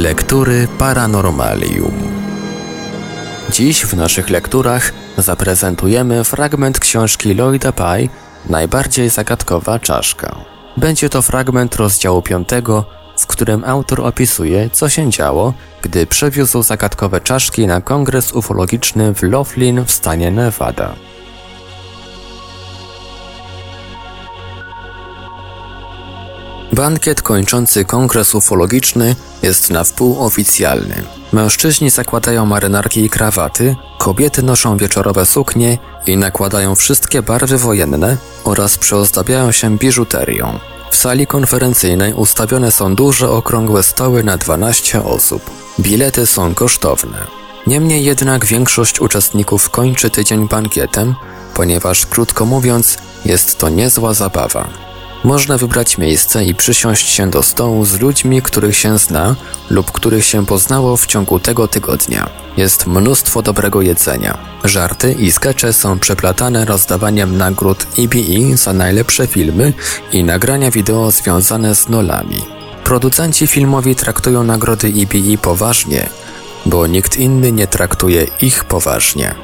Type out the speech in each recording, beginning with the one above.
Lektury Paranormalium. Dziś w naszych lekturach zaprezentujemy fragment książki Lloyda Pye Najbardziej zagadkowa czaszka. Będzie to fragment rozdziału 5, w którym autor opisuje, co się działo, gdy przewiózł zagadkowe czaszki na kongres ufologiczny w Laughlin w stanie Nevada. Bankiet kończący kongres ufologiczny jest na wpół oficjalny. Mężczyźni zakładają marynarki i krawaty, kobiety noszą wieczorowe suknie i nakładają wszystkie barwy wojenne oraz przeozdabiają się biżuterią. W sali konferencyjnej ustawione są duże okrągłe stoły na 12 osób. Bilety są kosztowne. Niemniej jednak większość uczestników kończy tydzień bankietem, ponieważ krótko mówiąc, jest to niezła zabawa. Można wybrać miejsce i przysiąść się do stołu z ludźmi, których się zna lub których się poznało w ciągu tego tygodnia. Jest mnóstwo dobrego jedzenia. Żarty i skecze są przeplatane rozdawaniem nagród EBE za najlepsze filmy i nagrania wideo związane z nolami. Producenci filmowi traktują nagrody EBE poważnie, bo nikt inny nie traktuje ich poważnie.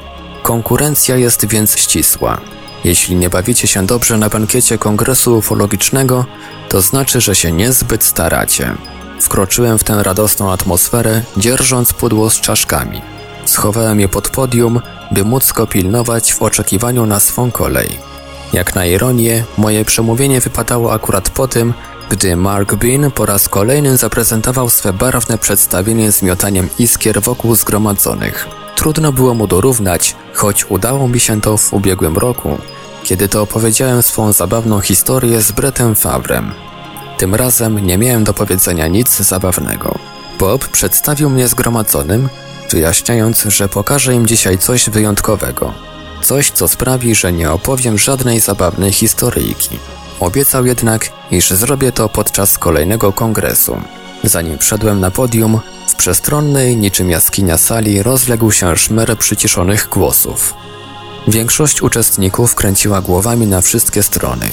Konkurencja jest więc ścisła. Jeśli nie bawicie się dobrze na bankiecie kongresu ufologicznego, to znaczy, że się niezbyt staracie. Wkroczyłem w tę radosną atmosferę, dzierżąc pudło z czaszkami. Schowałem je pod podium, by móc go pilnować w oczekiwaniu na swą kolej. Jak na ironię, moje przemówienie wypadało akurat po tym, gdy Mark Bean po raz kolejny zaprezentował swe barwne przedstawienie z miotaniem iskier wokół zgromadzonych. Trudno było mu dorównać, choć udało mi się to w ubiegłym roku, kiedy to opowiedziałem swą zabawną historię z Brettem Favrem. Tym razem nie miałem do powiedzenia nic zabawnego. Bob przedstawił mnie zgromadzonym, wyjaśniając, że pokażę im dzisiaj coś wyjątkowego. Coś, co sprawi, że nie opowiem żadnej zabawnej historyjki. Obiecał jednak, iż zrobię to podczas kolejnego kongresu. Zanim wszedłem na podium, przestronnej, niczym jaskinia sali rozległ się szmer przyciszonych głosów. Większość uczestników kręciła głowami na wszystkie strony.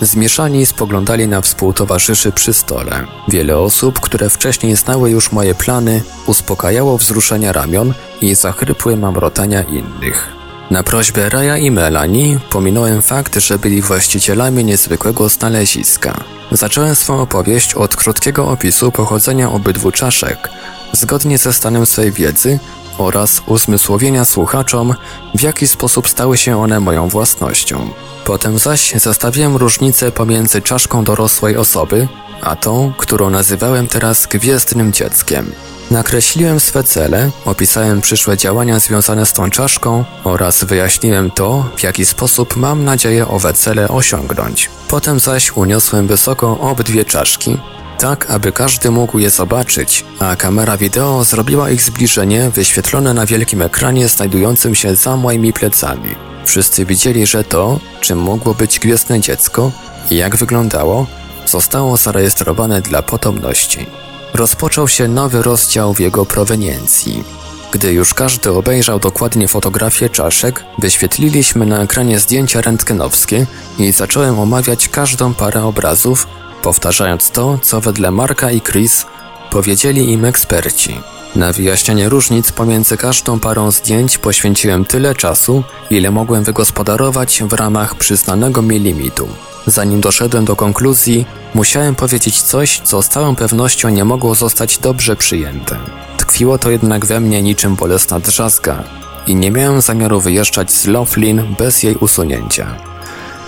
Zmieszani spoglądali na współtowarzyszy przy stole. Wiele osób, które wcześniej znały już moje plany, uspokajało wzruszenia ramion i zachrypłe mamrotania innych. Na prośbę Raya i Melanie pominąłem fakt, że byli właścicielami niezwykłego znaleziska. Zacząłem swą opowieść od krótkiego opisu pochodzenia obydwu czaszek, zgodnie ze stanem swej wiedzy oraz uzmysłowienia słuchaczom, w jaki sposób stały się one moją własnością. Potem zaś zestawiłem różnicę pomiędzy czaszką dorosłej osoby, a tą, którą nazywałem teraz gwiezdnym dzieckiem. Nakreśliłem swe cele, opisałem przyszłe działania związane z tą czaszką oraz wyjaśniłem to, w jaki sposób mam nadzieję owe cele osiągnąć. Potem zaś uniosłem wysoko obydwie czaszki, tak aby każdy mógł je zobaczyć, a kamera wideo zrobiła ich zbliżenie wyświetlone na wielkim ekranie znajdującym się za moimi plecami. Wszyscy widzieli, że to, czym mogło być gwiezdne dziecko i jak wyglądało, zostało zarejestrowane dla potomności. Rozpoczął się nowy rozdział w jego proweniencji. Gdy już każdy obejrzał dokładnie fotografię czaszek, wyświetliliśmy na ekranie zdjęcia rentgenowskie i zacząłem omawiać każdą parę obrazów, powtarzając to, co wedle Marka i Chris powiedzieli im eksperci. Na wyjaśnianie różnic pomiędzy każdą parą zdjęć poświęciłem tyle czasu, ile mogłem wygospodarować w ramach przyznanego mi limitu. Zanim doszedłem do konkluzji, musiałem powiedzieć coś, co z całą pewnością nie mogło zostać dobrze przyjęte. Tkwiło to jednak we mnie niczym bolesna drzazga i nie miałem zamiaru wyjeżdżać z Laughlin bez jej usunięcia.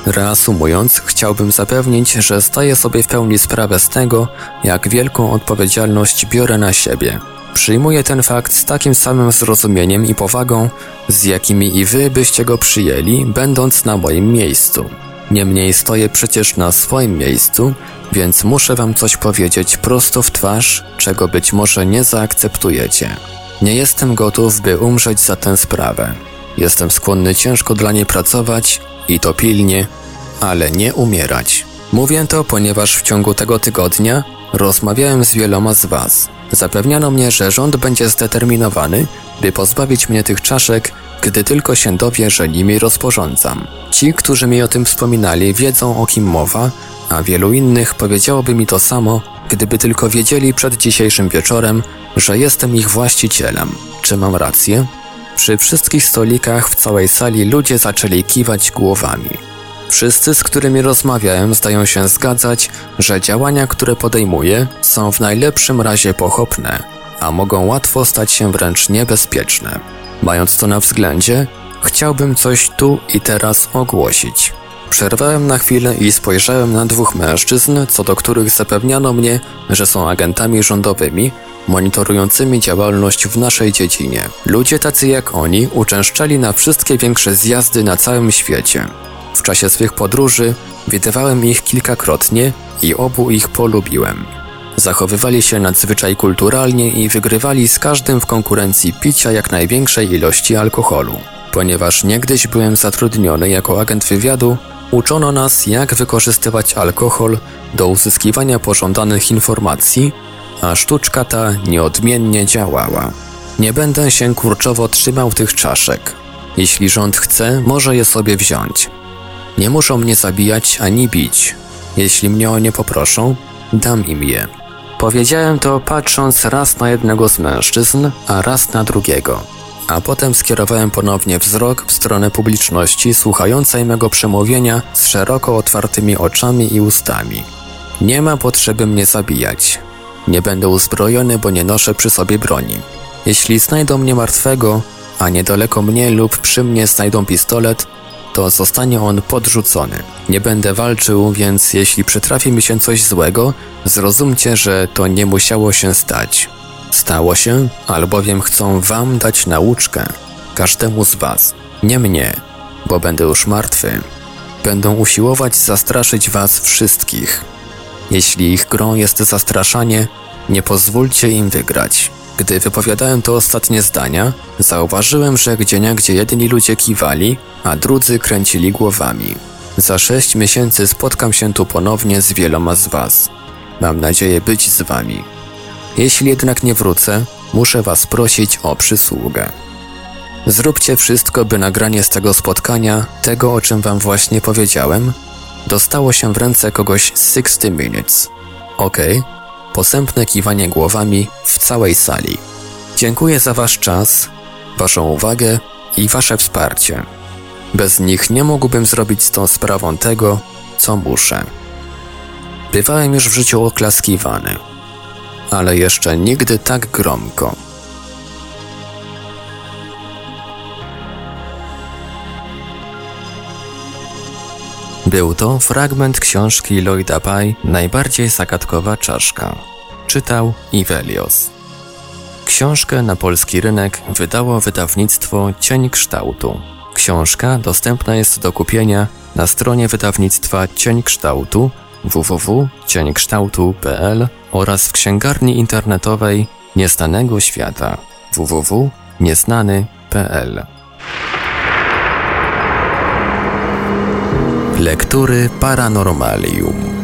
Reasumując, chciałbym zapewnić, że zdaję sobie w pełni sprawę z tego, jak wielką odpowiedzialność biorę na siebie. Przyjmuję ten fakt z takim samym zrozumieniem i powagą, z jakimi i wy byście go przyjęli, będąc na moim miejscu. Niemniej stoję przecież na swoim miejscu, więc muszę wam coś powiedzieć prosto w twarz, czego być może nie zaakceptujecie. Nie jestem gotów, by umrzeć za tę sprawę. Jestem skłonny ciężko dla niej pracować i to pilnie, ale nie umierać. Mówię to, ponieważ w ciągu tego tygodnia rozmawiałem z wieloma z Was. Zapewniano mnie, że rząd będzie zdeterminowany, by pozbawić mnie tych czaszek gdy tylko się dowie, że nimi rozporządzam. Ci, którzy mi o tym wspominali, wiedzą o kim mowa, a wielu innych powiedziałoby mi to samo, gdyby tylko wiedzieli przed dzisiejszym wieczorem, że jestem ich właścicielem. Czy mam rację? Przy wszystkich stolikach w całej sali ludzie zaczęli kiwać głowami. Wszyscy, z którymi rozmawiałem, zdają się zgadzać, że działania, które podejmuję, są w najlepszym razie pochopne, a mogą łatwo stać się wręcz niebezpieczne. Mając to na względzie, chciałbym coś tu i teraz ogłosić. Przerwałem na chwilę i spojrzałem na dwóch mężczyzn, co do których zapewniano mnie, że są agentami rządowymi, monitorującymi działalność w naszej dziedzinie. Ludzie tacy jak oni uczęszczali na wszystkie większe zjazdy na całym świecie. W czasie swych podróży widywałem ich kilkakrotnie i obu ich polubiłem. Zachowywali się nadzwyczaj kulturalnie i wygrywali z każdym w konkurencji picia jak największej ilości alkoholu. Ponieważ niegdyś byłem zatrudniony jako agent wywiadu, uczono nas, jak wykorzystywać alkohol do uzyskiwania pożądanych informacji, a sztuczka ta nieodmiennie działała. Nie będę się kurczowo trzymał tych czaszek. Jeśli rząd chce, może je sobie wziąć. Nie muszą mnie zabijać ani bić. Jeśli mnie o nie poproszą, dam im je. Powiedziałem to patrząc raz na jednego z mężczyzn, a raz na drugiego. A potem skierowałem ponownie wzrok w stronę publiczności słuchającej mego przemówienia z szeroko otwartymi oczami i ustami. Nie ma potrzeby mnie zabijać. Nie będę uzbrojony, bo nie noszę przy sobie broni. Jeśli znajdą mnie martwego, a niedaleko mnie lub przy mnie znajdą pistolet, to zostanie on podrzucony. Nie będę walczył, więc jeśli przytrafi mi się coś złego, zrozumcie, że to nie musiało się stać. Stało się, albowiem chcą wam dać nauczkę, każdemu z was, nie mnie, bo będę już martwy. Będą usiłować zastraszyć was wszystkich. Jeśli ich grą jest zastraszanie, nie pozwólcie im wygrać. Gdy wypowiadałem to ostatnie zdania, zauważyłem, że gdzieniegdzie jedni ludzie kiwali, a drudzy kręcili głowami. Za sześć miesięcy spotkam się tu ponownie z wieloma z was. Mam nadzieję być z wami. Jeśli jednak nie wrócę, muszę was prosić o przysługę. Zróbcie wszystko, by nagranie z tego spotkania, tego o czym wam właśnie powiedziałem, dostało się w ręce kogoś z 60 Minutes. Okay posępne kiwanie głowami w całej sali. Dziękuję za Wasz czas, Waszą uwagę i Wasze wsparcie. Bez nich nie mógłbym zrobić z tą sprawą tego, co muszę. Bywałem już w życiu oklaskiwany, ale jeszcze nigdy tak gromko. Był to fragment książki Lloyda Pye Najbardziej zagadkowa czaszka. Czytał Ivelios. Książkę na polski rynek wydało wydawnictwo Cień Kształtu. Książka dostępna jest do kupienia na stronie wydawnictwa Cień Kształtu www.cieńkształtu.pl oraz w księgarni internetowej Nieznanego Świata www.nieznany.pl. Lektury Paranormalium